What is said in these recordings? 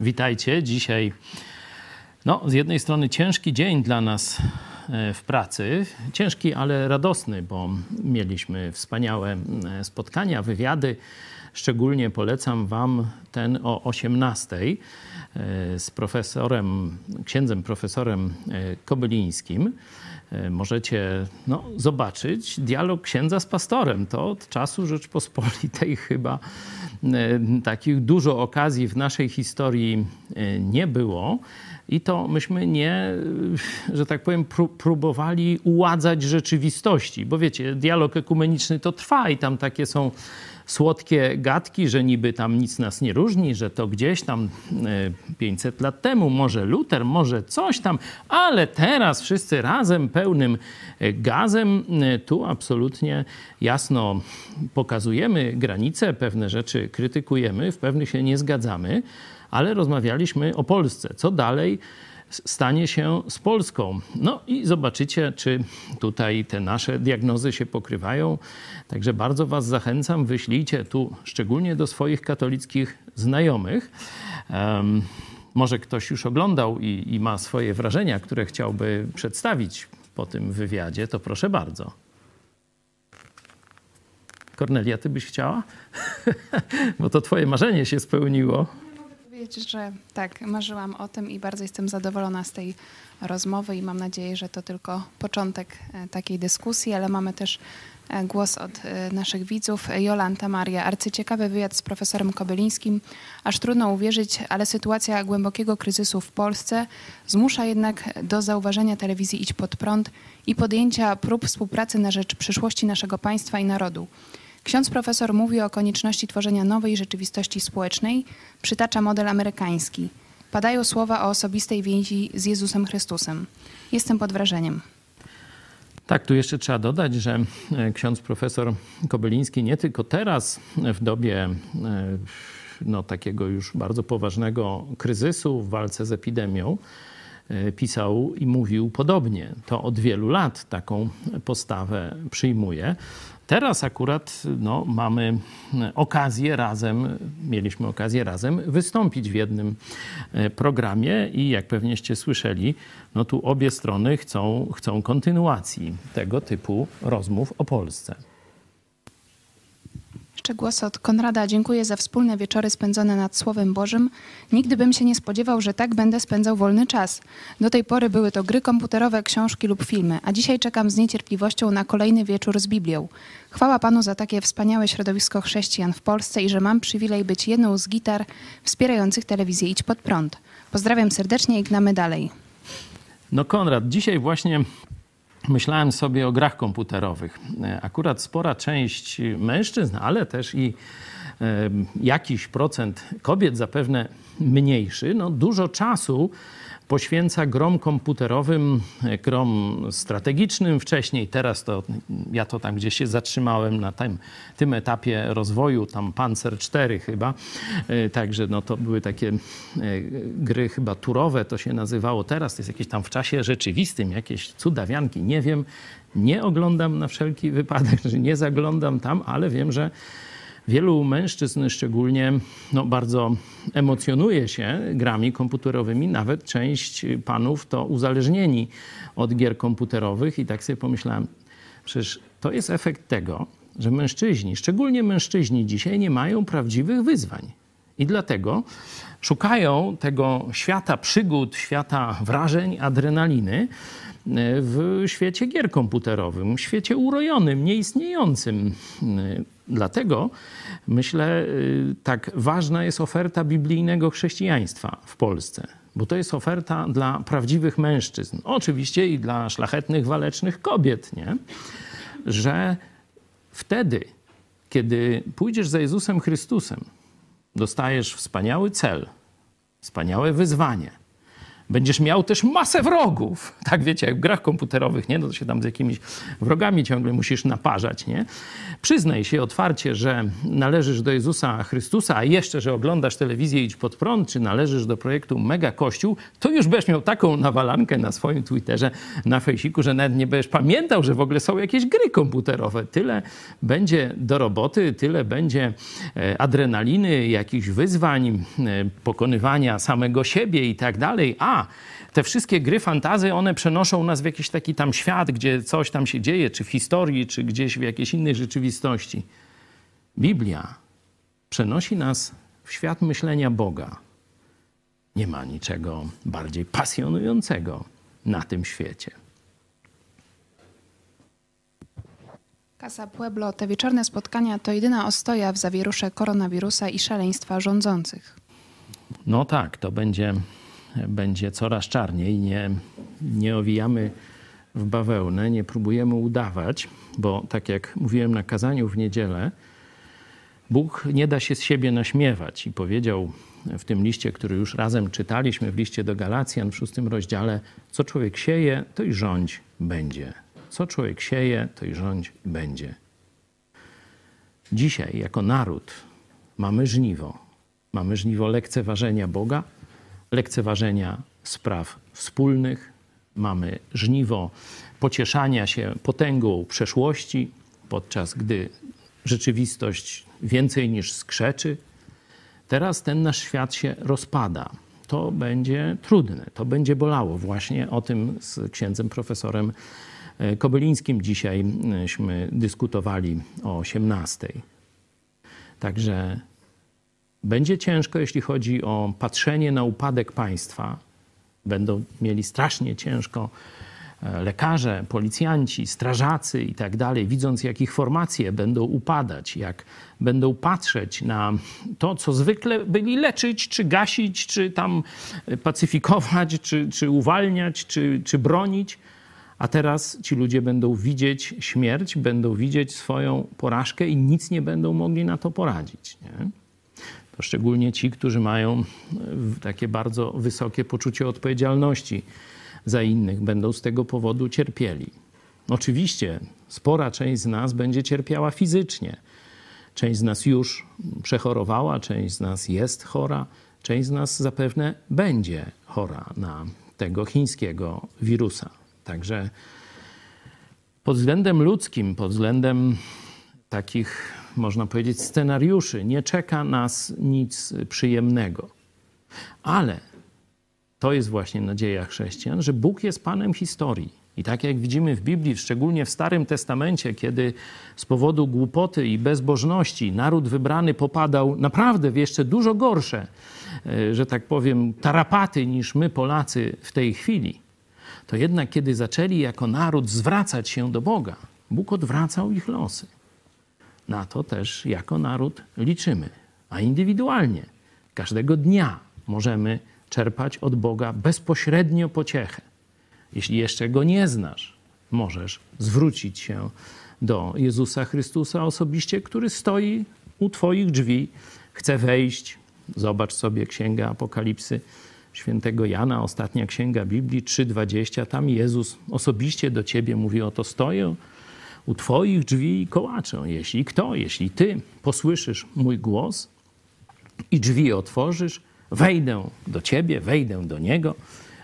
Witajcie. Dzisiaj, no, z jednej strony ciężki dzień dla nas w pracy. Ciężki, ale radosny, bo mieliśmy wspaniałe e, spotkania, wywiady. Szczególnie polecam Wam ten o 18 e, z profesorem, księdzem profesorem Kobylińskim. Możecie no, zobaczyć dialog księdza z pastorem. To od czasu Rzeczpospolitej chyba E, takich dużo okazji w naszej historii e, nie było. I to myśmy nie, e, że tak powiem, próbowali uładzać rzeczywistości, bo wiecie, dialog ekumeniczny to trwa i tam takie są słodkie gadki, że niby tam nic nas nie różni, że to gdzieś tam 500 lat temu, może Luter, może coś tam, ale teraz wszyscy razem, pełnym gazem, tu absolutnie jasno pokazujemy granice, pewne rzeczy krytykujemy, w pewnych się nie zgadzamy, ale rozmawialiśmy o Polsce. Co dalej? stanie się z Polską. No i zobaczycie, czy tutaj te nasze diagnozy się pokrywają. Także bardzo Was zachęcam, wyślijcie tu szczególnie do swoich katolickich znajomych. Um, może ktoś już oglądał i, i ma swoje wrażenia, które chciałby przedstawić po tym wywiadzie, to proszę bardzo. Kornelia, ty byś chciała? Bo to twoje marzenie się spełniło. Mogę powiedzieć, że tak, marzyłam o tym i bardzo jestem zadowolona z tej rozmowy i mam nadzieję, że to tylko początek e, takiej dyskusji, ale mamy też e, głos od e, naszych widzów. Jolanta Maria, arcyciekawy wywiad z profesorem Kobylińskim. Aż trudno uwierzyć, ale sytuacja głębokiego kryzysu w Polsce zmusza jednak do zauważenia telewizji Idź Pod Prąd i podjęcia prób współpracy na rzecz przyszłości naszego państwa i narodu. Ksiądz profesor mówi o konieczności tworzenia nowej rzeczywistości społecznej, przytacza model amerykański. Padają słowa o osobistej więzi z Jezusem Chrystusem. Jestem pod wrażeniem. Tak, tu jeszcze trzeba dodać, że e, ksiądz profesor Kobyliński nie tylko teraz, w dobie e, no, takiego już bardzo poważnego kryzysu w walce z epidemią, e, pisał i mówił podobnie. To od wielu lat taką postawę przyjmuje. Teraz akurat no, mamy okazję razem, mieliśmy okazję razem wystąpić w jednym e, programie i jak pewnieście słyszeli, no tu obie strony chcą, chcą kontynuacji tego typu rozmów o Polsce. Jeszcze głos od Konrada. Dziękuję za wspólne wieczory spędzone nad Słowem Bożym. Nigdy bym się nie spodziewał, że tak będę spędzał wolny czas. Do tej pory były to gry komputerowe, książki lub filmy, a dzisiaj czekam z niecierpliwością na kolejny wieczór z Biblią. Chwała Panu za takie wspaniałe środowisko chrześcijan w Polsce i że mam przywilej być jedną z gitar wspierających telewizję Idź Pod Prąd. Pozdrawiam serdecznie i gnamy dalej. No Konrad, dzisiaj właśnie myślałem sobie o grach komputerowych. E, akurat spora część mężczyzn, ale też i e, jakiś procent kobiet, zapewne mniejszy, no dużo czasu poświęca grom komputerowym, grom strategicznym wcześniej. Teraz to ja to tam gdzieś się zatrzymałem na tym, tym etapie rozwoju, tam Panzer 4 chyba. E, także no to były takie e, gry chyba turowe, to się nazywało. Teraz to jest jakieś tam w czasie rzeczywistym, jakieś cudawianki. Nie wiem, nie oglądam na wszelki wypadek, nie zaglądam tam, ale wiem, że Wielu mężczyzn szczególnie no, bardzo emocjonuje się grami komputerowymi, nawet część panów to uzależnieni od gier komputerowych i tak sobie pomyślałem, przecież to jest efekt tego, że mężczyźni, szczególnie mężczyźni dzisiaj nie mają prawdziwych wyzwań. I dlatego szukają tego świata przygód, świata wrażeń, adrenaliny w świecie gier komputerowym, świecie urojonym, nieistniejącym. Dlatego myślę, y, tak ważna jest oferta biblijnego chrześcijaństwa w Polsce, bo to jest oferta dla prawdziwych mężczyzn, oczywiście i dla szlachetnych, walecznych kobiet, nie? że wtedy, kiedy pójdziesz za Jezusem Chrystusem, dostajesz wspaniały cel, wspaniałe wyzwanie, Będziesz miał też masę wrogów. Tak wiecie, jak w grach komputerowych, nie? No to się tam z jakimiś wrogami ciągle musisz naparzać, nie? Przyznaj się otwarcie, że należysz do Jezusa Chrystusa, a jeszcze, że oglądasz telewizję Idź Pod Prąd, czy należysz do projektu Mega Kościół, to już będziesz miał taką nawalankę na swoim Twitterze, na Fejsiku, że nawet nie będziesz pamiętał, że w ogóle są jakieś gry komputerowe. Tyle będzie do roboty, tyle będzie e, adrenaliny, jakichś wyzwań, e, pokonywania samego siebie i tak dalej. A te wszystkie gry fantazy, one przenoszą nas w jakiś taki tam świat, gdzie coś tam się dzieje, czy w historii, czy gdzieś w jakiejś innej rzeczywistości. Biblia przenosi nas w świat myślenia Boga. Nie ma niczego bardziej pasjonującego na tym świecie. Casa Pueblo, te wieczorne spotkania to jedyna ostoja w zawierusze koronawirusa i szaleństwa rządzących. No tak, to będzie, będzie coraz czarniej. Nie, nie owijamy w bawełnę, nie próbujemy udawać, bo tak jak mówiłem na kazaniu w niedzielę, Bóg nie da się z siebie naśmiewać i powiedział w tym liście, który już razem czytaliśmy, w liście do Galacjan w szóstym rozdziale, co człowiek sieje, to i rządź będzie. Co człowiek sieje, to i rządź będzie. Dzisiaj, jako naród, mamy żniwo. Mamy żniwo lekceważenia Boga, lekceważenia spraw wspólnych, mamy żniwo pocieszania się potęgą przeszłości, podczas gdy rzeczywistość więcej niż skrzeczy. Teraz ten nasz świat się rozpada. To będzie trudne, to będzie bolało. Właśnie o tym z księdzem profesorem e, Kobylińskim dzisiajśmy dyskutowali o 18. Także będzie ciężko, jeśli chodzi o patrzenie na upadek państwa. Będą mieli strasznie ciężko e, lekarze, policjanci, strażacy i tak dalej, widząc jak ich formacje będą upadać, jak będą patrzeć na to, co zwykle byli leczyć, czy gasić, czy tam pacyfikować, czy, czy uwalniać, czy, czy bronić. A teraz ci ludzie będą widzieć śmierć, będą widzieć swoją porażkę i nic nie będą mogli na to poradzić. Nie? Szczególnie ci, którzy mają takie bardzo wysokie poczucie odpowiedzialności za innych, będą z tego powodu cierpieli. Oczywiście spora część z nas będzie cierpiała fizycznie. Część z nas już przechorowała, część z nas jest chora, część z nas zapewne będzie chora na tego chińskiego wirusa. Także pod względem ludzkim, pod względem takich, można powiedzieć, scenariuszy, nie czeka nas nic przyjemnego. Ale to jest właśnie nadzieja chrześcijan, że Bóg jest Panem historii. I tak jak widzimy w Biblii, szczególnie w Starym Testamencie, kiedy z powodu głupoty i bezbożności naród wybrany popadał naprawdę w jeszcze dużo gorsze, e, że tak powiem, tarapaty niż my Polacy w tej chwili, to jednak kiedy zaczęli jako naród zwracać się do Boga, Bóg odwracał ich losy. Na to też jako naród liczymy, a indywidualnie każdego dnia możemy czerpać od Boga bezpośrednio pociechę. Jeśli jeszcze go nie znasz, możesz zwrócić się do Jezusa Chrystusa osobiście, który stoi u Twoich drzwi, chce wejść. Zobacz sobie Księgę Apokalipsy świętego Jana, ostatnia księga Biblii 3:20. Tam Jezus osobiście do Ciebie mówi: Oto stoję u Twoich drzwi kołaczę. Jeśli kto, jeśli Ty posłyszysz mój głos i drzwi otworzysz, wejdę do Ciebie, wejdę do Niego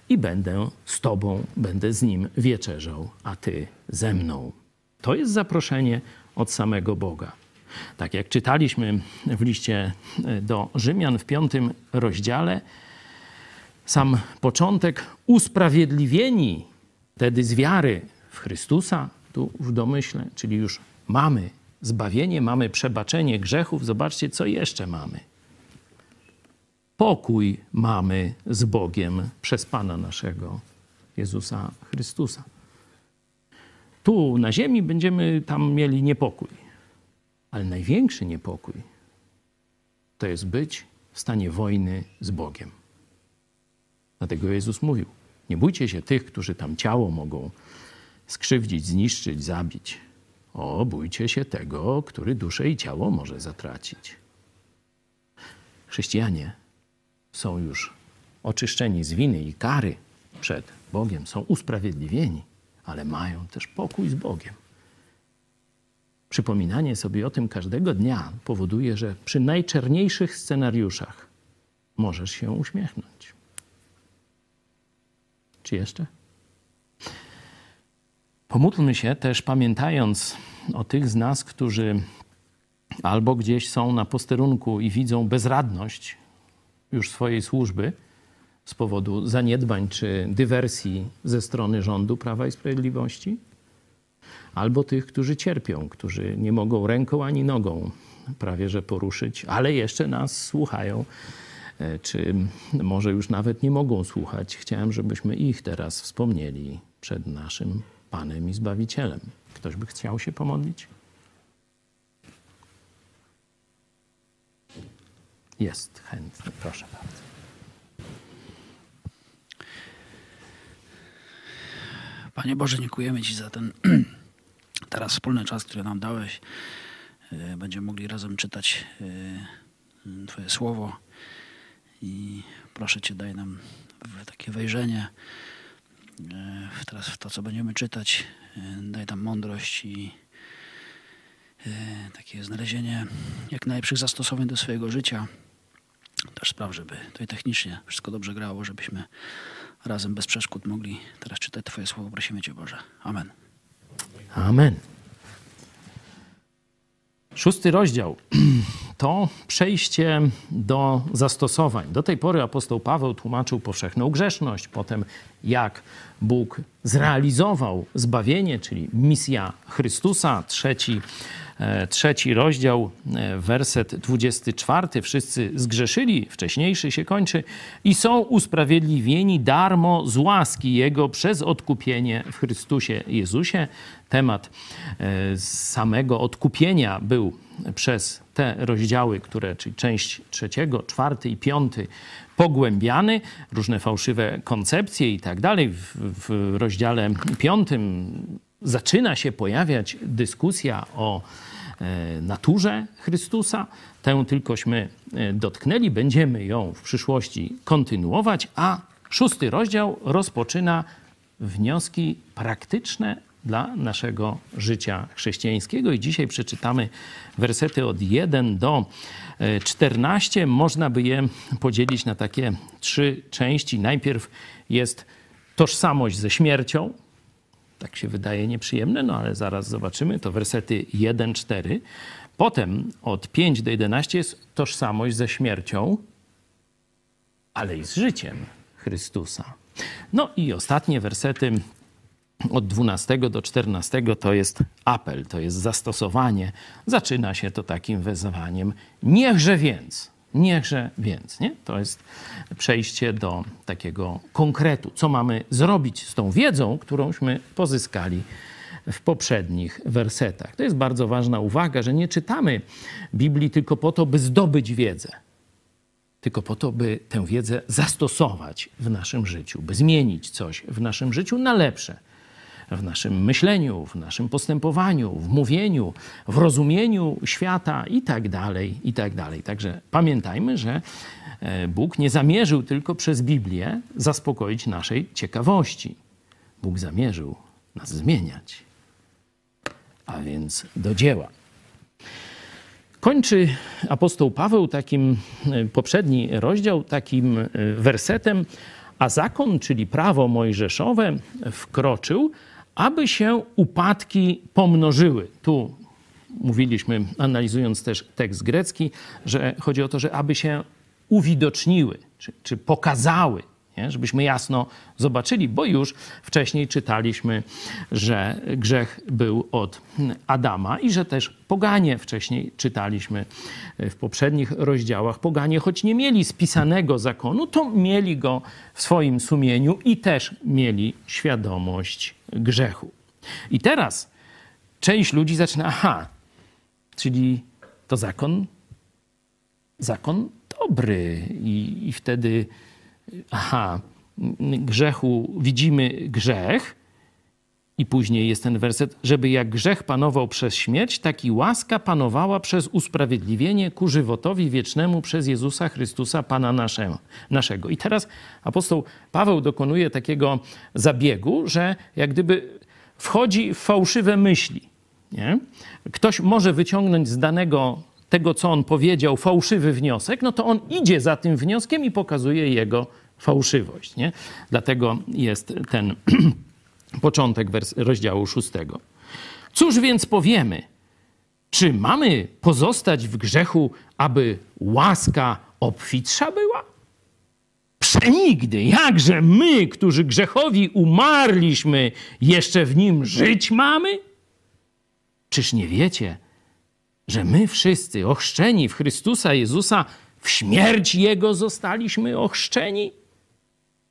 i będę z Tobą, będę z Nim wieczerzał, a Ty ze mną. To jest zaproszenie od samego Boga. Tak jak czytaliśmy w liście do Rzymian w piątym rozdziale, sam początek usprawiedliwieni wtedy z wiary w Chrystusa, tu w domyśle, czyli już mamy zbawienie, mamy przebaczenie grzechów. Zobaczcie, co jeszcze mamy pokój mamy z Bogiem przez Pana naszego Jezusa Chrystusa. Tu na ziemi będziemy tam mieli niepokój, ale największy niepokój to jest być w stanie wojny z Bogiem. Dlatego Jezus mówił: Nie bójcie się tych, którzy tam ciało mogą skrzywdzić, zniszczyć, zabić. O, bójcie się tego, który duszę i ciało może zatracić. Chrześcijanie są już oczyszczeni z winy i kary przed Bogiem, są usprawiedliwieni, ale mają też pokój z Bogiem. Przypominanie sobie o tym każdego dnia powoduje, że przy najczerniejszych scenariuszach możesz się uśmiechnąć. Czy jeszcze? Pomódlmy się też, pamiętając o tych z nas, którzy albo gdzieś są na posterunku i widzą bezradność już swojej służby z powodu zaniedbań czy dywersji ze strony rządu Prawa i Sprawiedliwości, albo tych, którzy cierpią, którzy nie mogą ręką ani nogą prawie że poruszyć, ale jeszcze nas słuchają, e, czy może już nawet nie mogą słuchać. Chciałem, żebyśmy ich teraz wspomnieli przed naszym Panem i Zbawicielem. Ktoś by chciał się pomodlić? Jest chętny, proszę bardzo. Panie Boże, dziękujemy Ci za ten teraz wspólny czas, który nam dałeś. E, będziemy mogli razem czytać e, Twoje słowo i proszę Cię, daj nam takie wejrzenie teraz w to, co będziemy czytać. Daj nam mądrość i takie znalezienie jak najlepszych zastosowań do swojego życia. Też spraw, żeby tutaj technicznie wszystko dobrze grało, żebyśmy razem bez przeszkód mogli teraz czytać Twoje słowo. Prosimy Cię, Boże. Amen. Amen. Szósty rozdział to przejście do zastosowań. Do tej pory apostoł Paweł tłumaczył powszechną grzeszność, potem jak Bóg zrealizował zbawienie, czyli misja Chrystusa. Trzeci E, trzeci rozdział, e, werset 24. Wszyscy zgrzeszyli, wcześniejszy się kończy i są usprawiedliwieni darmo z łaski Jego przez odkupienie w Chrystusie Jezusie. Temat e, samego odkupienia był przez te rozdziały, które, czyli część trzeciego, czwarty i piąty, pogłębiany, różne fałszywe koncepcje i tak dalej. W, rozdziale piątym zaczyna się pojawiać dyskusja o e, naturze Chrystusa. Tę tylkośmy e, dotknęli, będziemy ją w przyszłości kontynuować, a szósty rozdział rozpoczyna wnioski praktyczne dla naszego życia chrześcijańskiego. I dzisiaj przeczytamy wersety od 1 do 14. E, Można by je podzielić na takie trzy części. Najpierw jest tożsamość ze śmiercią, tak się wydaje nieprzyjemne, no ale zaraz zobaczymy. To wersety 1-4. Potem od 5 do 11 jest tożsamość ze śmiercią, ale i z życiem Chrystusa. No i ostatnie wersety od 12 do 14 to jest apel, to jest zastosowanie. Zaczyna się to takim wezwaniem: Niechże więc Niechże więc, nie? To jest przejście do takiego konkretu. Co mamy zrobić z tą wiedzą, którąśmy pozyskali w poprzednich wersetach. To jest bardzo ważna uwaga, że nie czytamy Biblii tylko po to, by zdobyć wiedzę, tylko po to, by tę wiedzę zastosować w naszym życiu, by zmienić coś w naszym życiu na lepsze w naszym myśleniu, w naszym postępowaniu, w mówieniu, w rozumieniu świata i tak dalej, i tak. Także pamiętajmy, że e, Bóg nie zamierzył tylko przez Biblię zaspokoić naszej ciekawości. Bóg zamierzył nas zmieniać. A więc do dzieła. Kończy apostoł Paweł takim e, poprzedni rozdział takim e, wersetem, a zakon, czyli prawo mojżeszowe, wkroczył, aby się upadki pomnożyły. Tu mówiliśmy, analizując też tekst grecki, że chodzi o to, że aby się uwidoczniły, czy, czy pokazały, nie? żebyśmy jasno zobaczyli, bo już wcześniej czytaliśmy, że grzech był od Adama i że też poganie wcześniej czytaliśmy w poprzednich rozdziałach. Poganie, choć nie mieli spisanego zakonu, to mieli go w swoim sumieniu i też mieli świadomość grzechu. I teraz część ludzi zaczyna, aha, czyli to zakon, zakon dobry. I, i wtedy, aha, grzechu widzimy grzech I później jest ten werset, żeby jak grzech panował przez śmierć, tak i łaska panowała przez usprawiedliwienie ku żywotowi wiecznemu przez Jezusa Chrystusa, Pana naszego. I teraz apostoł Paweł dokonuje takiego zabiegu, że jak gdyby wchodzi w fałszywe myśli. Nie? Ktoś może wyciągnąć z danego tego, co on powiedział, fałszywy wniosek, no to on idzie za tym wnioskiem i pokazuje jego fałszywość. Nie? Dlatego jest ten początek rozdziału szóstego. Cóż więc powiemy? Czy mamy pozostać w grzechu, aby łaska obfitsza była? Przenigdy, jakże my, którzy grzechowi umarliśmy, jeszcze w nim żyć mamy? Czyż nie wiecie, że my wszyscy ochrzczeni w Chrystusa Jezusa w śmierć Jego zostaliśmy ochrzczeni?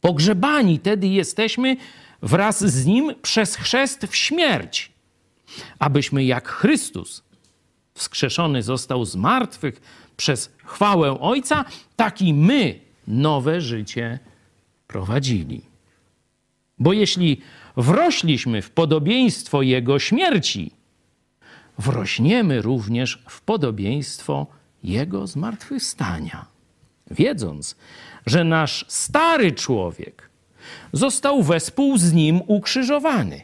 Pogrzebani tedy jesteśmy wraz z Nim przez chrzest w śmierć, abyśmy jak Chrystus wskrzeszony został z martwych przez chwałę Ojca, tak i my nowe życie prowadzili. Bo jeśli wrośliśmy w podobieństwo Jego śmierci, wrośniemy również w podobieństwo Jego zmartwychwstania, wiedząc, że nasz stary człowiek został wespół z Nim ukrzyżowany,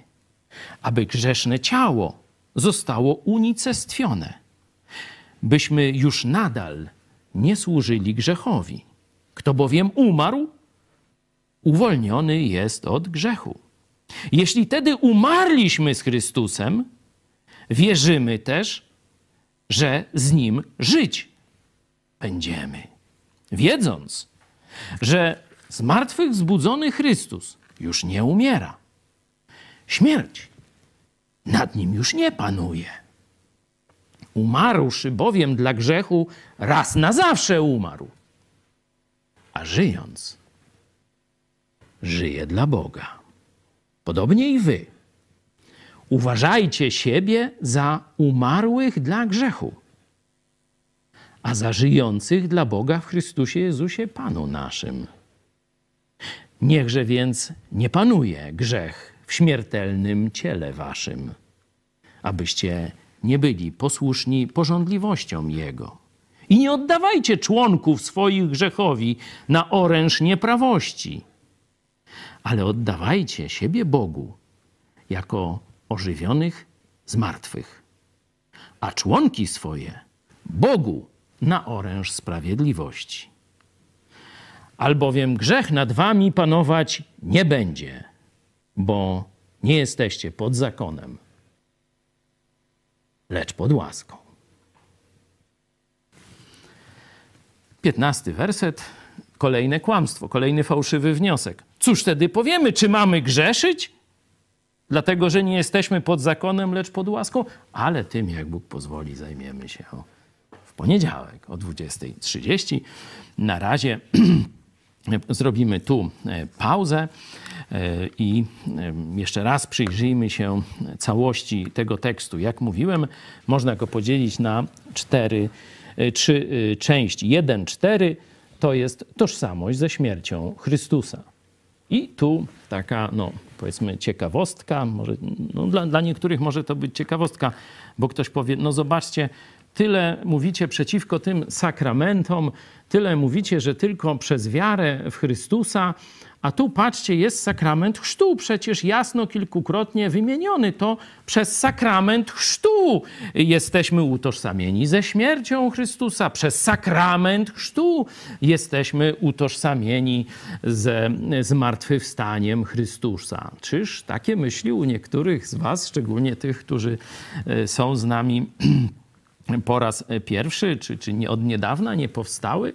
aby grzeszne ciało zostało unicestwione, byśmy już nadal nie służyli grzechowi. Kto bowiem umarł, uwolniony jest od grzechu. Jeśli tedy umarliśmy z Chrystusem, wierzymy też, że z Nim żyć będziemy. Wiedząc, że z martwych zbudzony Chrystus już nie umiera. Śmierć nad nim już nie panuje. Umarłszy bowiem dla grzechu, raz na zawsze umarł. A żyjąc, żyje dla Boga. Podobnie i wy. Uważajcie siebie za umarłych dla grzechu, a za żyjących dla Boga w Chrystusie Jezusie Panu naszym. Niechże więc nie panuje grzech w śmiertelnym ciele waszym, abyście nie byli posłuszni porządliwościom Jego. I nie oddawajcie członków swoich grzechowi na oręż nieprawości, ale oddawajcie siebie Bogu jako ożywionych z martwych, a członki swoje Bogu na oręż sprawiedliwości. Albowiem grzech nad wami panować nie będzie, bo nie jesteście pod zakonem, lecz pod łaską. Piętnasty werset, kolejne kłamstwo, kolejny fałszywy wniosek. Cóż wtedy powiemy? Czy mamy grzeszyć? Dlatego, że nie jesteśmy pod zakonem, lecz pod łaską? Ale tym, jak Bóg pozwoli, zajmiemy się w poniedziałek o 20.30. Na razie zrobimy tu e, pauzę e, i e, jeszcze raz przyjrzyjmy się całości tego tekstu. Jak mówiłem, można go podzielić na cztery, trzy części. Jeden, cztery to jest tożsamość ze śmiercią Chrystusa. I tu taka, no, powiedzmy, ciekawostka, może, no, dla, dla niektórych może to być ciekawostka, bo ktoś powie, no zobaczcie, tyle mówicie przeciwko tym sakramentom, tyle mówicie, że tylko przez wiarę w Chrystusa, a tu patrzcie, jest sakrament chrztu, przecież jasno kilkukrotnie wymieniony. To przez sakrament chrztu jesteśmy utożsamieni ze śmiercią Chrystusa. Przez sakrament chrztu jesteśmy utożsamieni ze zmartwychwstaniem Chrystusa. Czyż takie myśli u niektórych z Was, szczególnie tych, którzy e, są z nami po raz pierwszy, czy, czy nie, od niedawna nie powstały?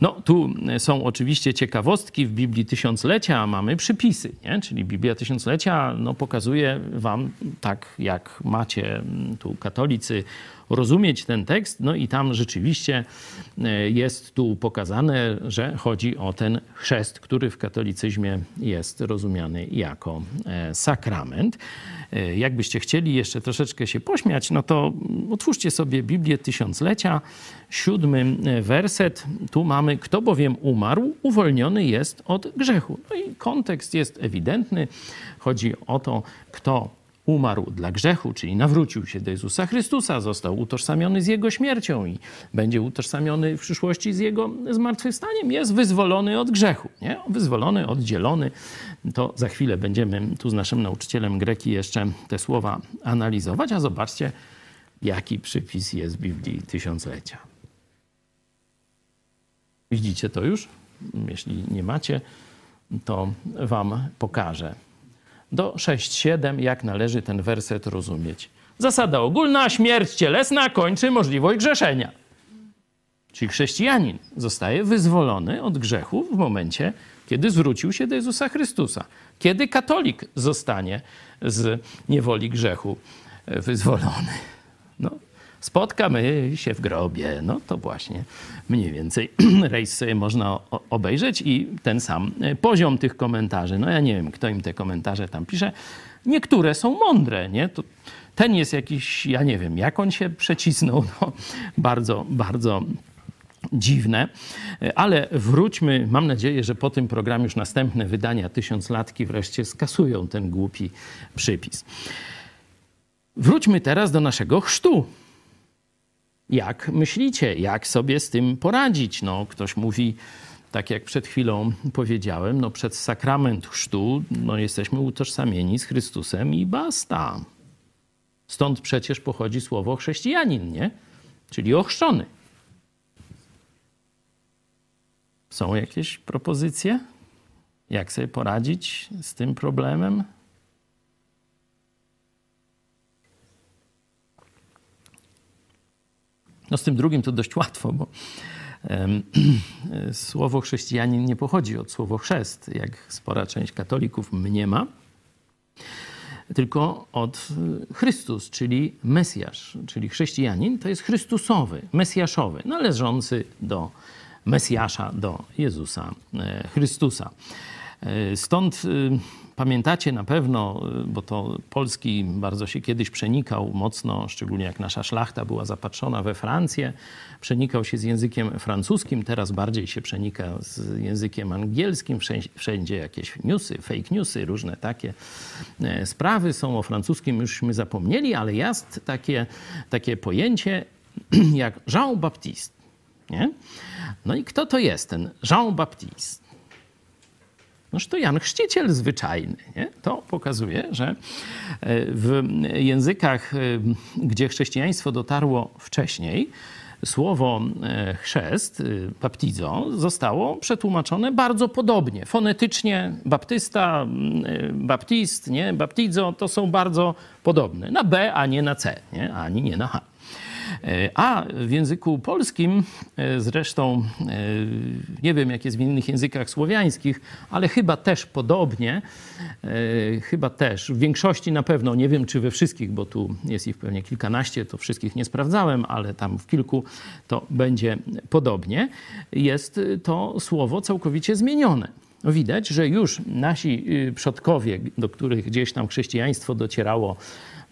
No, tu są oczywiście ciekawostki w Biblii Tysiąclecia, mamy przypisy, nie? czyli Biblia Tysiąclecia no, pokazuje wam, tak jak macie tu katolicy, rozumieć ten tekst. No i tam rzeczywiście e, jest tu pokazane, że chodzi o ten chrzest, który w katolicyzmie jest rozumiany jako e, sakrament. E, jakbyście chcieli jeszcze troszeczkę się pośmiać, no to otwórzcie sobie Biblię Tysiąclecia, siódmy werset. Tu mamy, kto bowiem umarł, uwolniony jest od grzechu. No i kontekst jest ewidentny. Chodzi o to, kto umarł dla grzechu, czyli nawrócił się do Jezusa Chrystusa, został utożsamiony z Jego śmiercią i będzie utożsamiony w przyszłości z Jego zmartwychwstaniem, jest wyzwolony od grzechu. Nie? Wyzwolony, oddzielony. To za chwilę będziemy tu z naszym nauczycielem greki jeszcze te słowa analizować, a zobaczcie, jaki przypis jest w Biblii Tysiąclecia. Widzicie to już? Jeśli nie macie, to wam pokażę do 6-7, jak należy ten werset rozumieć. Zasada ogólna, śmierć cielesna kończy możliwość grzeszenia. Czyli chrześcijanin zostaje wyzwolony od grzechu w momencie, kiedy zwrócił się do Jezusa Chrystusa. Kiedy katolik zostanie z niewoli grzechu wyzwolony. Spotkamy się w grobie. No to właśnie mniej więcej rejs sobie można obejrzeć i ten sam e, poziom tych komentarzy. No ja nie wiem, kto im te komentarze tam pisze. Niektóre są mądre, nie? To ten jest jakiś, ja nie wiem, jak on się przecisnął. No, bardzo, bardzo dziwne. E, ale wróćmy, mam nadzieję, że po tym programie już następne wydania Tysiąclatki wreszcie skasują ten głupi przypis. Wróćmy teraz do naszego chrztu. Jak myślicie, jak sobie z tym poradzić? No, ktoś mówi, tak jak przed chwilą powiedziałem, no przed sakrament chrztu no jesteśmy utożsamieni z Chrystusem i basta. Stąd przecież pochodzi słowo chrześcijanin, nie? Czyli ochrzczony. Są jakieś propozycje? Jak sobie poradzić z tym problemem? No z tym drugim to dość łatwo, bo słowo chrześcijanin nie pochodzi od słowa chrzest, jak spora część katolików mniema, tylko od e, Chrystus, czyli Mesjasz, czyli chrześcijanin to jest Chrystusowy, Mesjaszowy, należący do Mesjasza, do Jezusa e, Chrystusa. E, stąd Pamiętacie na pewno, y, bo to polski bardzo się kiedyś przenikał mocno, szczególnie jak nasza szlachta była zapatrzona we Francję, przenikał się z językiem francuskim, teraz bardziej się przenika z językiem angielskim, wszędzie jakieś newsy, fake newsy, różne takie e, sprawy są. O francuskim jużśmy zapomnieli, ale jest takie, takie pojęcie jak Jean Baptiste. Nie? No i kto to jest ten Jean Baptiste? Noż to Jan Chrzciciel zwyczajny. Nie? To pokazuje, że e, w językach, e, gdzie chrześcijaństwo dotarło wcześniej, słowo e, chrzest, baptizo, zostało przetłumaczone bardzo podobnie. Fonetycznie baptysta, baptist, nie? baptizo to są bardzo podobne. Na B, a nie na C, nie? ani nie na H. E, a w języku polskim e, zresztą, e, nie wiem jak jest w innych językach słowiańskich, ale chyba też podobnie, chyba też, w większości na pewno, nie wiem czy we wszystkich, bo tu jest ich pewnie kilkanaście, to wszystkich nie sprawdzałem, ale tam w kilku to będzie podobnie, jest to słowo całkowicie zmienione. Widać, że już nasi y, przodkowie, do których gdzieś tam chrześcijaństwo docierało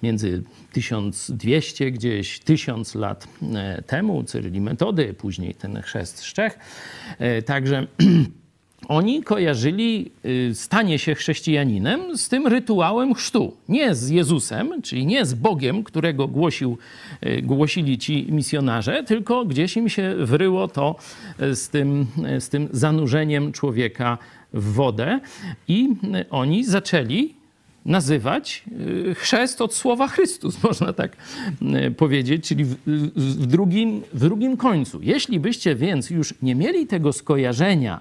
między 1200 gdzieś 1000 lat e, temu, Cyryli Metody, później ten chrzest z Czech. E, także oni kojarzyli y, stanie się chrześcijaninem z tym rytuałem chrztu. Nie z Jezusem, czyli nie z Bogiem, którego głosił, y, głosili ci misjonarze, tylko gdzieś im się wryło to z tym, z tym zanurzeniem człowieka w wodę i oni zaczęli nazywać y, chrzest od słowa Chrystus, można tak y, powiedzieć, czyli w, w, drugim, w drugim końcu. Jeśli byście więc już nie mieli tego skojarzenia,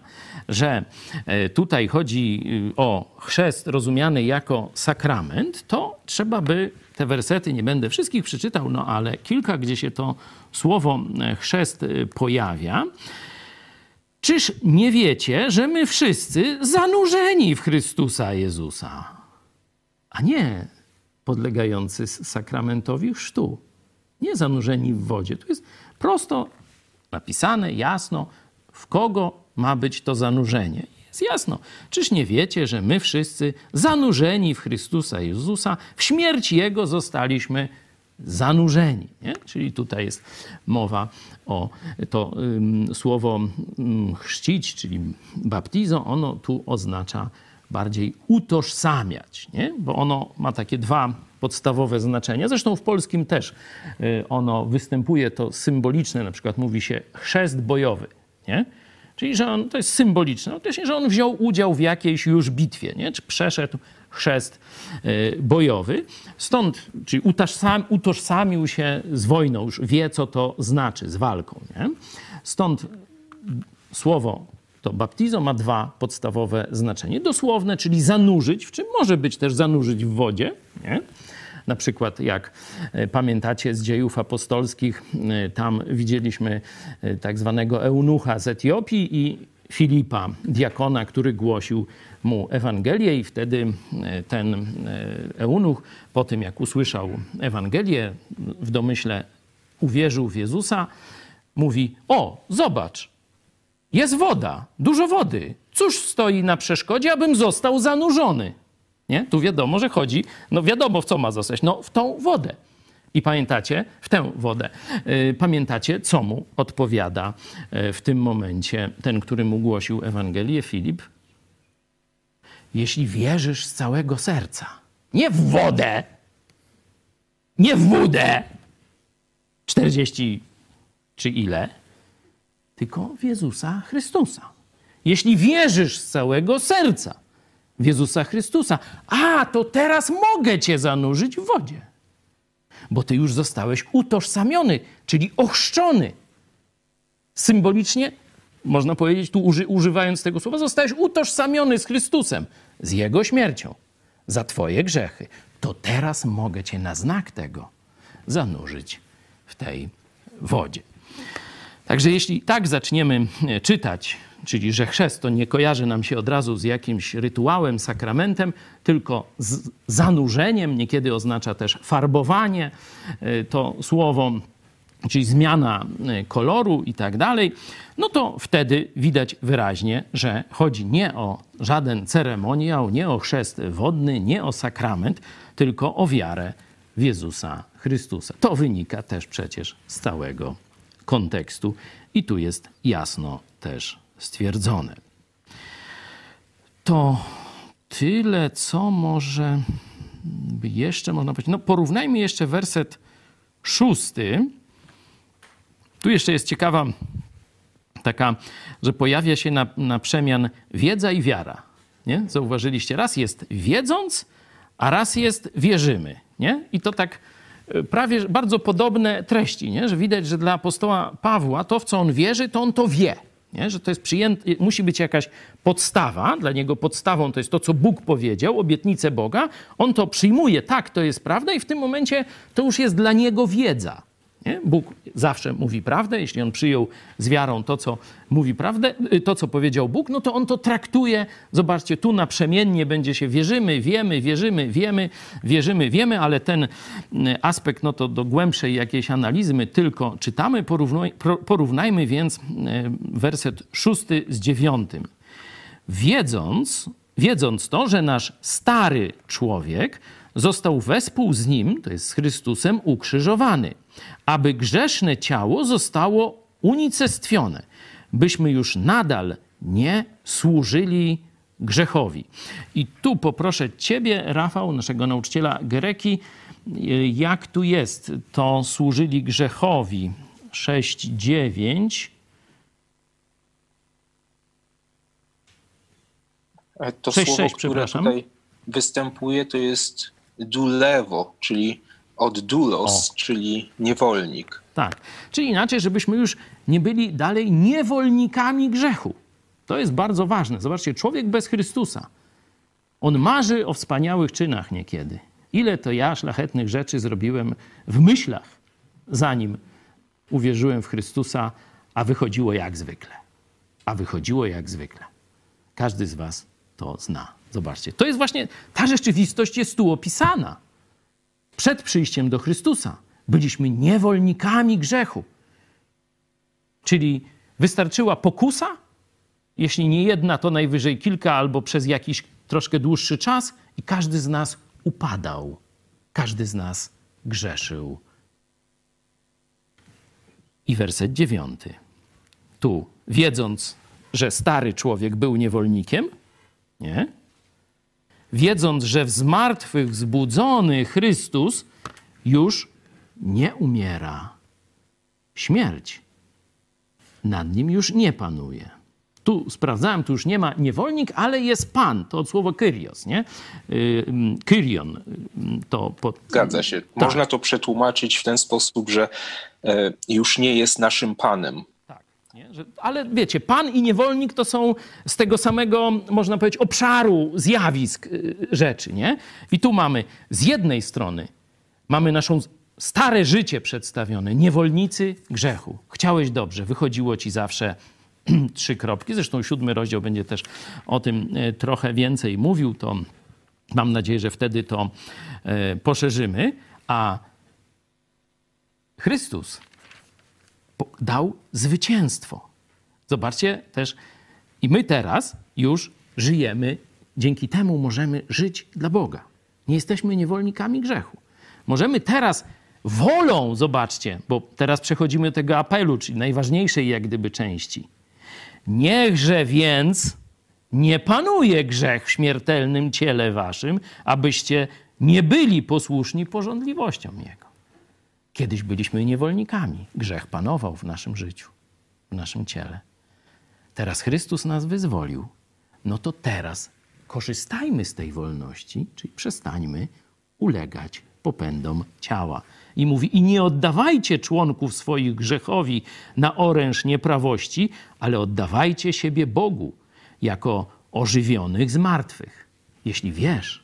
że e, tutaj chodzi y, o chrzest rozumiany jako sakrament, to trzeba by te wersety, nie będę wszystkich przeczytał, no ale kilka, gdzie się to słowo e, chrzest pojawia. Czyż nie wiecie, że my wszyscy zanurzeni w Chrystusa Jezusa? A nie podlegający sakramentowi chrztu. Nie zanurzeni w wodzie. Tu jest prosto napisane, jasno, w kogo ma być to zanurzenie. Jest jasno. Czyż nie wiecie, że my wszyscy zanurzeni w Chrystusa Jezusa, w śmierć Jego zostaliśmy zanurzeni. Nie? Czyli tutaj jest mowa o to um, słowo um, chrzcić, czyli baptizo, ono tu oznacza bardziej utożsamiać, nie? bo ono ma takie dwa podstawowe znaczenia. Zresztą w polskim też y, ono występuje, to symboliczne, na przykład mówi się chrzest bojowy. Nie? Czyli, że on, to jest symboliczne, określenie, że on wziął udział w jakiejś już bitwie, nie? czy przeszedł chrzest y, bojowy. Stąd, czyli utożsam, utożsamił się z wojną, już wie, co to znaczy, z walką. Nie? Stąd słowo to baptizo ma dwa podstawowe znaczenie. Dosłowne, czyli zanurzyć, w czym może być też zanurzyć w wodzie. Nie? Na przykład, jak e, pamiętacie z dziejów apostolskich, e, tam widzieliśmy e, tak zwanego eunucha z Etiopii i Filipa, diakona, który głosił mu Ewangelię, i wtedy ten eunuch, po tym jak usłyszał Ewangelię, w domyśle uwierzył w Jezusa, mówi: O, zobacz, jest woda, dużo wody. Cóż stoi na przeszkodzie, abym został zanurzony? Nie? Tu wiadomo, że chodzi, no wiadomo w co ma zostać, no w tą wodę. I pamiętacie, w tę wodę, yy, pamiętacie, co mu odpowiada yy, w tym momencie ten, który mu głosił Ewangelię, Filip? Jeśli wierzysz z całego serca, nie w wodę, nie w wódę, 40 czy ile, tylko w Jezusa Chrystusa. Jeśli wierzysz z całego serca w Jezusa Chrystusa, a to teraz mogę cię zanurzyć w wodzie, bo ty już zostałeś utożsamiony, czyli ochrzczony. Symbolicznie, można powiedzieć, tu uży, używając tego słowa, zostałeś utożsamiony z Chrystusem, z Jego śmiercią za Twoje grzechy. To teraz mogę Cię na znak tego zanurzyć w tej wodzie. Także jeśli tak zaczniemy e, czytać, czyli że chrzest to nie kojarzy nam się od razu z jakimś rytuałem, sakramentem, tylko z zanurzeniem, niekiedy oznacza też farbowanie, e, to słowo, czyli zmiana e, koloru i tak dalej, no to wtedy widać wyraźnie, że chodzi nie o żaden ceremoniał, nie o chrzest wodny, nie o sakrament, tylko o wiarę w Jezusa Chrystusa. To wynika też przecież z całego kontekstu i tu jest jasno też stwierdzone. To tyle, co może jeszcze można powiedzieć. No, porównajmy jeszcze werset szósty. Tu jeszcze jest ciekawa taka, że pojawia się na, na przemian wiedza i wiara. Nie? Zauważyliście? Raz jest wiedząc, a raz jest wierzymy. Nie? I to tak prawie bardzo podobne treści, nie? że widać, że dla apostoła Pawła to, w co on wierzy, to on to wie. Nie? Że to jest przyjęte, musi być jakaś podstawa, dla niego podstawą to jest to, co Bóg powiedział, obietnice Boga. On to przyjmuje, tak, to jest prawda, i w tym momencie to już jest dla niego wiedza. Nie? Bóg zawsze mówi prawdę. Jeśli on przyjął z wiarą to, co mówi prawdę, y, to, co powiedział Bóg, no to on to traktuje. Zobaczcie, tu naprzemiennie będzie się wierzymy, wiemy, wierzymy, wiemy, wierzymy, wiemy, ale ten y, aspekt, no to do głębszej jakiejś analizy my tylko czytamy. Porównaj, porównajmy więc y, werset szósty z dziewiątym. Wiedząc, wiedząc to, że nasz stary człowiek został wespół z nim, to jest z Chrystusem, ukrzyżowany, aby grzeszne ciało zostało unicestwione, byśmy już nadal nie służyli grzechowi. I tu poproszę Ciebie, Rafał, naszego nauczyciela Greki, jak tu jest to służyli grzechowi 6-9. To 6, słowo, 6, które tutaj występuje, to jest dulewo, czyli od dulos, o. czyli niewolnik. Tak. Czyli inaczej, żebyśmy już nie byli dalej niewolnikami grzechu. To jest bardzo ważne. Zobaczcie, człowiek bez Chrystusa, on marzy o wspaniałych czynach niekiedy. Ile to ja szlachetnych rzeczy zrobiłem w myślach, zanim uwierzyłem w Chrystusa, a wychodziło jak zwykle. A wychodziło jak zwykle. Każdy z Was to zna. Zobaczcie, to jest właśnie, ta rzeczywistość jest tu opisana. Przed przyjściem do Chrystusa. Byliśmy niewolnikami grzechu. Czyli wystarczyła pokusa, jeśli nie jedna, to najwyżej kilka albo przez jakiś troszkę dłuższy czas, i każdy z nas upadał. Każdy z nas grzeszył. I werset dziewiąty. Tu, wiedząc, że stary człowiek był niewolnikiem, nie? Wiedząc, że w zmartwych zbudzony Chrystus już nie umiera. Śmierć nad nim już nie panuje. Tu sprawdzałem, tu już nie ma niewolnik, ale jest pan. To od słowa kyrios, nie? Y, kyrion. Y, to pod... Zgadza się. Tak. Można to przetłumaczyć w ten sposób, że e, już nie jest naszym panem. Tak, że, ale wiecie, pan i niewolnik to są z tego samego, można powiedzieć, obszaru zjawisk y, rzeczy, nie? I tu mamy z jednej strony mamy naszą stare życie przedstawione, niewolnicy grzechu. Chciałeś dobrze, wychodziło ci zawsze trzy kropki. Zresztą siódmy rozdział będzie też o tym e, trochę więcej mówił. To mam nadzieję, że wtedy to e, poszerzymy. A Chrystus dał zwycięstwo. Zobaczcie też, i my teraz już żyjemy, dzięki temu możemy żyć dla Boga. Nie jesteśmy niewolnikami grzechu. Możemy teraz wolą, zobaczcie, bo teraz przechodzimy do tego apelu, czyli najważniejszej jak gdyby części. Niechże więc nie panuje grzech w śmiertelnym ciele waszym, abyście nie byli posłuszni porządliwościom Jego. Kiedyś byliśmy niewolnikami. Grzech panował w naszym życiu, w naszym ciele. Teraz Chrystus nas wyzwolił. No to teraz korzystajmy z tej wolności, czyli przestańmy ulegać popędom ciała. I mówi: I nie oddawajcie członków swoich grzechowi na oręż nieprawości, ale oddawajcie siebie Bogu jako ożywionych z martwych. Jeśli wiesz,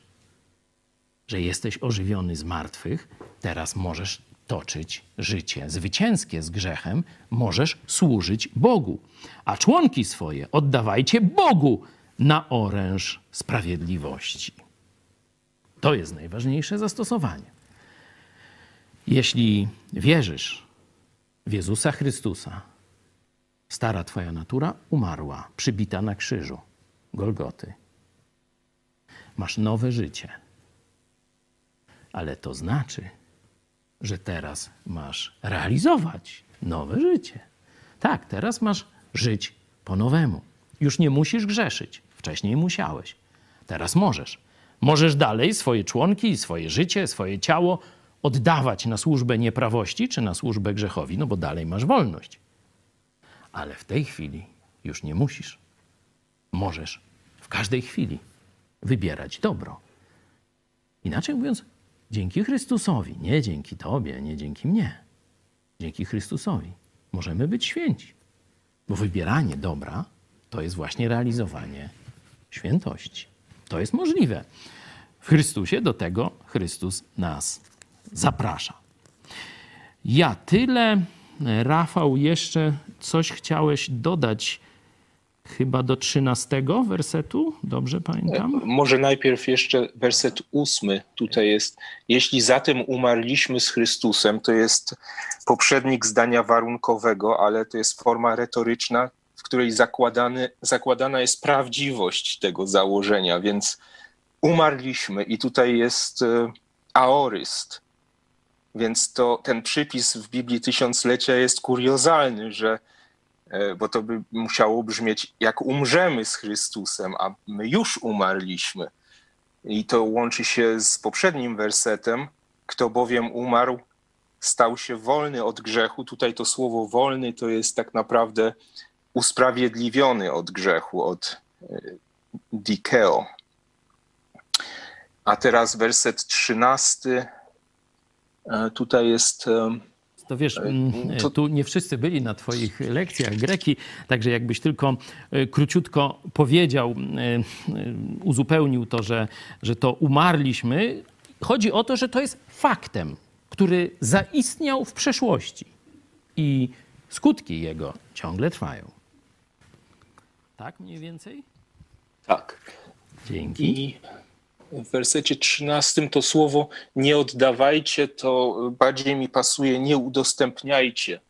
że jesteś ożywiony z martwych, teraz możesz toczyć życie zwycięskie z grzechem, możesz służyć Bogu. A członki swoje oddawajcie Bogu na oręż sprawiedliwości. To jest najważniejsze zastosowanie. Jeśli wierzysz w Jezusa Chrystusa, stara Twoja natura umarła, przybita na krzyżu Golgoty. Masz nowe życie. Ale to znaczy, że teraz masz realizować nowe życie. Tak, teraz masz żyć po nowemu. Już nie musisz grzeszyć. Wcześniej musiałeś. Teraz możesz. Możesz dalej swoje członki, swoje życie, swoje ciało oddawać na służbę nieprawości czy na służbę grzechowi, no bo dalej masz wolność. Ale w tej chwili już nie musisz. Możesz w każdej chwili wybierać dobro. Inaczej mówiąc, dzięki Chrystusowi, nie dzięki Tobie, nie dzięki mnie, dzięki Chrystusowi możemy być święci. Bo wybieranie dobra to jest właśnie realizowanie świętości. To jest możliwe. W Chrystusie do tego Chrystus nas zaprasza. Ja tyle. Rafał, jeszcze coś chciałeś dodać chyba do trzynastego wersetu, dobrze pamiętam? Może najpierw jeszcze werset ósmy. Tutaj jest, jeśli zatem umarliśmy z Chrystusem, to jest poprzednik zdania warunkowego, ale to jest forma retoryczna, w której zakładany, zakładana jest prawdziwość tego założenia, więc umarliśmy i tutaj jest e, aoryst, więc to ten przypis w Biblii Tysiąclecia jest kuriozalny, że, e, bo to by musiało brzmieć, jak umrzemy z Chrystusem, a my już umarliśmy. I to łączy się z poprzednim wersetem, kto bowiem umarł, stał się wolny od grzechu. Tutaj to słowo wolny to jest tak naprawdę usprawiedliwiony od grzechu, od e, dikeo. A teraz werset trzynasty E, tutaj jest. E, to wiesz, mm, to... tu nie wszyscy byli na Twoich lekcjach greki, także jakbyś tylko e, króciutko powiedział, uzupełnił to, że, że to umarliśmy. Chodzi o to, że to jest faktem, który zaistniał w przeszłości i skutki jego ciągle trwają. Tak mniej więcej? Tak. Dzięki. I w wersecie 13 to słowo nie oddawajcie, to bardziej mi pasuje nie udostępniajcie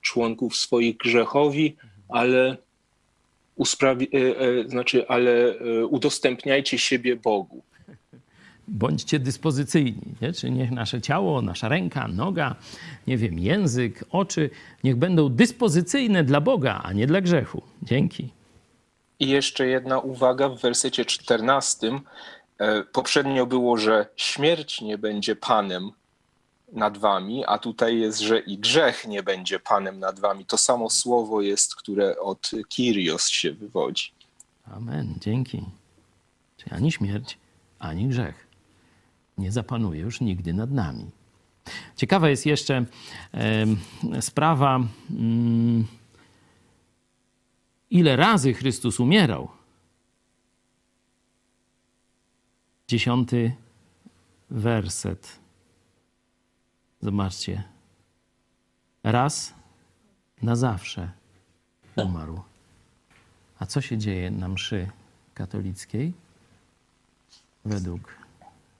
członków swoich grzechowi, ale, e, e, znaczy, ale e, udostępniajcie siebie Bogu. Bądźcie dyspozycyjni, nie? czy niech nasze ciało, nasza ręka, noga, nie wiem, język, oczy, niech będą dyspozycyjne dla Boga, a nie dla grzechu. Dzięki. I jeszcze jedna uwaga w wersecie 14. E, poprzednio było, że śmierć nie będzie panem nad wami, a tutaj jest, że i grzech nie będzie panem nad wami. To samo słowo jest, które od Kyrios się wywodzi. Amen. Dzięki. Czyli ani śmierć, ani grzech nie zapanuje już nigdy nad nami. Ciekawa jest jeszcze e, sprawa, mm, ile razy Chrystus umierał. Dziesiąty werset. Zobaczcie. Raz na zawsze umarł. A co się dzieje na mszy katolickiej? Według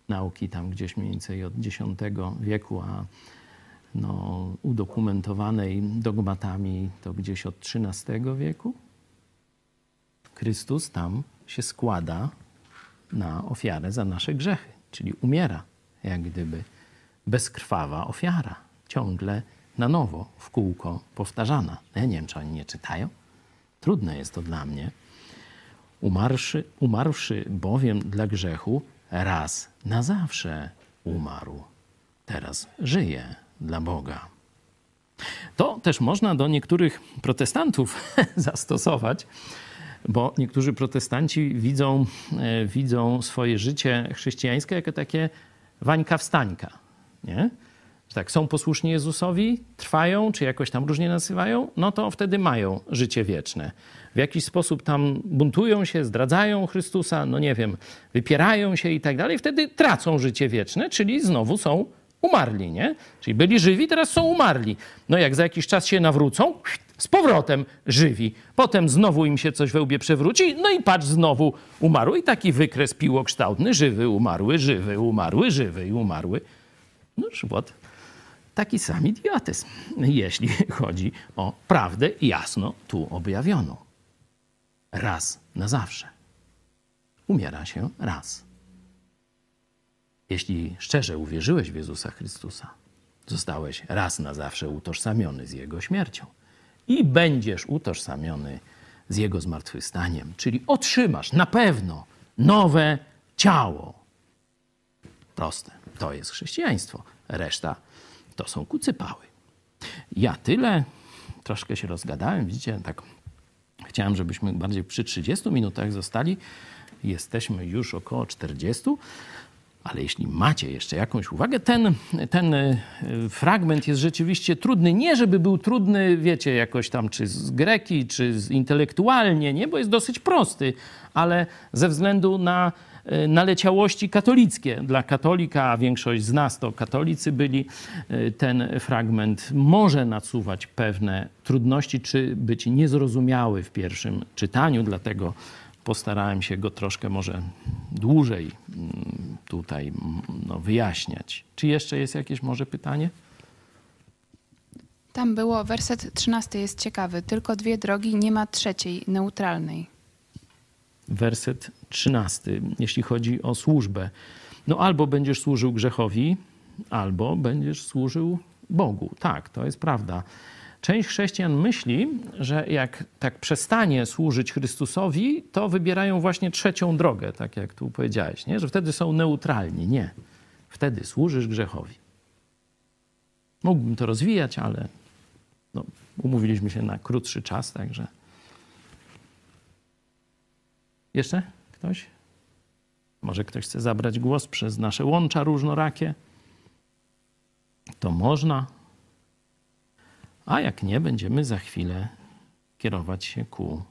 nauki tam gdzieś mniej więcej od X wieku, a no, udokumentowanej dogmatami to gdzieś od XIII wieku. Chrystus tam się składa na ofiarę za nasze grzechy, czyli umiera, jak gdyby bezkrwawa ofiara, ciągle na nowo, w kółko powtarzana. Ja nie wiem, czy oni nie czytają. Trudne jest to dla mnie. Umarszy, umarłszy bowiem dla grzechu, raz na zawsze umarł. Teraz żyje dla Boga. To też można do niektórych protestantów zastosować, bo niektórzy protestanci widzą, e, widzą swoje życie chrześcijańskie jako takie wańka wstańka. Nie? Tak, są posłuszni Jezusowi, trwają, czy jakoś tam różnie nazywają, no to wtedy mają życie wieczne. W jakiś sposób tam buntują się, zdradzają Chrystusa, no nie wiem, wypierają się i tak dalej, wtedy tracą życie wieczne, czyli znowu są umarli, nie? Czyli byli żywi, teraz są umarli. No jak za jakiś czas się nawrócą, z powrotem żywi. Potem znowu im się coś we łbie przewróci, no i patrz, znowu umarł. I taki wykres piłokształtny, żywy, umarły, żywy, umarły, żywy i umarły. Noż what? Taki sam idiotyzm, jeśli chodzi o prawdę jasno tu objawioną. Raz na zawsze. Umiera się raz. Jeśli szczerze uwierzyłeś w Jezusa Chrystusa, zostałeś raz na zawsze utożsamiony z Jego śmiercią i będziesz utożsamiony z Jego zmartwychwstaniem, czyli otrzymasz na pewno nowe ciało. Proste. To jest chrześcijaństwo. Reszta to są kucypały. Ja tyle, troszkę się rozgadałem, widzicie, tak chciałem, żebyśmy bardziej przy 30 minutach zostali. Jesteśmy już około 40. Ale jeśli macie jeszcze jakąś uwagę, ten, ten e, fragment jest rzeczywiście trudny. Nie, żeby był trudny, wiecie, jakoś tam czy z greki, czy z intelektualnie, nie, bo jest dosyć prosty, ale ze względu na e, naleciałości katolickie. Dla katolika, a większość z nas to katolicy byli, e, ten fragment może nasuwać pewne trudności, czy być niezrozumiały w pierwszym czytaniu, dlatego postarałem się go troszkę może dłużej mm, tutaj mm, no, wyjaśniać. Czy jeszcze jest jakieś może pytanie? Tam było, werset 13 jest ciekawy. Tylko dwie drogi, nie ma trzeciej, neutralnej. Werset 13, jeśli chodzi o służbę. No albo będziesz służył grzechowi, albo będziesz służył Bogu. Tak, to jest prawda. Część chrześcijan myśli, że jak tak przestanie służyć Chrystusowi, to wybierają właśnie trzecią drogę, tak jak tu powiedziałeś, nie? że wtedy są neutralni. Nie. Wtedy służysz grzechowi. Mógłbym to rozwijać, ale no, umówiliśmy się na krótszy czas, także. Jeszcze ktoś? Może ktoś chce zabrać głos przez nasze łącza różnorakie? To można a jak nie, będziemy za chwilę kierować się ku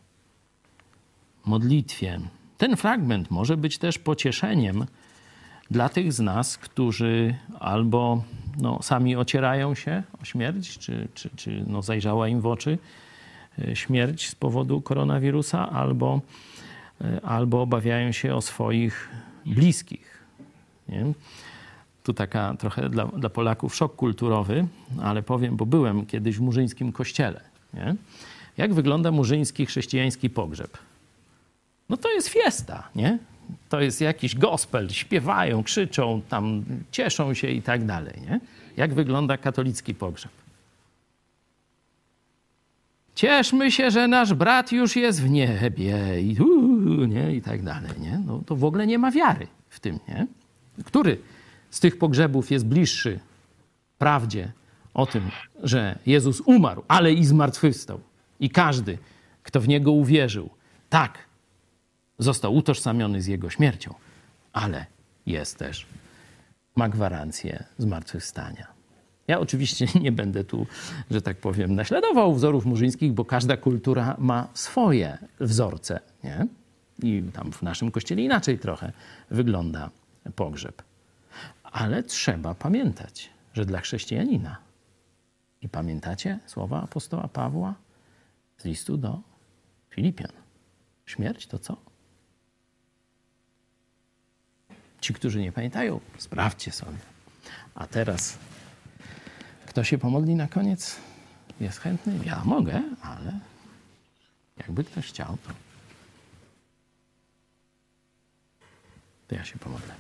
modlitwie. Ten fragment może być też pocieszeniem dla tych z nas, którzy albo no, sami ocierają się o śmierć, czy, czy, czy no, zajrzała im w oczy e, śmierć z powodu koronawirusa, albo, e, albo obawiają się o swoich bliskich, Nie? Tu taka trochę dla, dla Polaków szok kulturowy, ale powiem, bo byłem kiedyś w murzyńskim kościele. Nie? Jak wygląda murzyński chrześcijański pogrzeb? No to jest fiesta, nie? To jest jakiś gospel, śpiewają, krzyczą, tam cieszą się i tak dalej, nie? Jak wygląda katolicki pogrzeb? Cieszmy się, że nasz brat już jest w niebie i, uu, nie? I tak dalej, nie? No to w ogóle nie ma wiary w tym, nie? Który z tych pogrzebów jest bliższy prawdzie o tym, że Jezus umarł, ale i zmartwychwstał. I każdy, kto w Niego uwierzył, tak, został utożsamiony z Jego śmiercią, ale jest też, ma gwarancję zmartwychwstania. Ja oczywiście nie będę tu, że tak powiem, naśladował wzorów murzyńskich, bo każda kultura ma swoje wzorce, nie? I tam w naszym kościele inaczej trochę wygląda pogrzeb. Ale trzeba pamiętać, że dla chrześcijanina, i pamiętacie słowa apostoła Pawła z listu do Filipian, śmierć to co? Ci, którzy nie pamiętają, sprawdźcie sobie. A teraz, kto się pomodli na koniec? Jest chętny? Ja mogę, ale jakby ktoś chciał, to, to ja się pomodlę.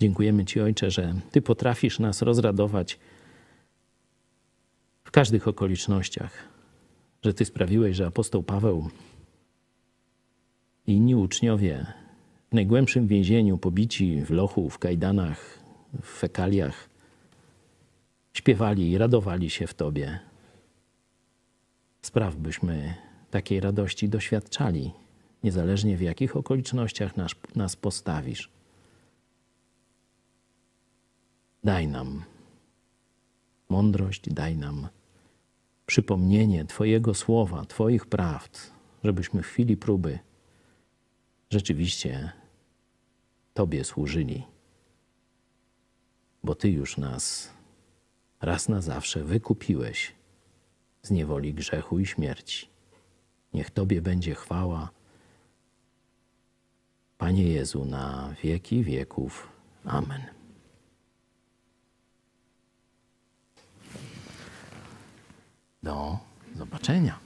Dziękujemy Ci, Ojcze, że Ty potrafisz nas rozradować w każdych okolicznościach, że Ty sprawiłeś, że apostoł Paweł i inni uczniowie w najgłębszym więzieniu, pobici w lochu, w kajdanach, w fekaliach, śpiewali i radowali się w Tobie. Spraw, byśmy takiej radości doświadczali, niezależnie w jakich okolicznościach nas, nas postawisz. Daj nam mądrość, daj nam przypomnienie Twojego słowa, Twoich prawd, żebyśmy w chwili próby rzeczywiście Tobie służyli, bo Ty już nas raz na zawsze wykupiłeś z niewoli grzechu i śmierci. Niech Tobie będzie chwała, Panie Jezu, na wieki wieków. Amen. Do zobaczenia.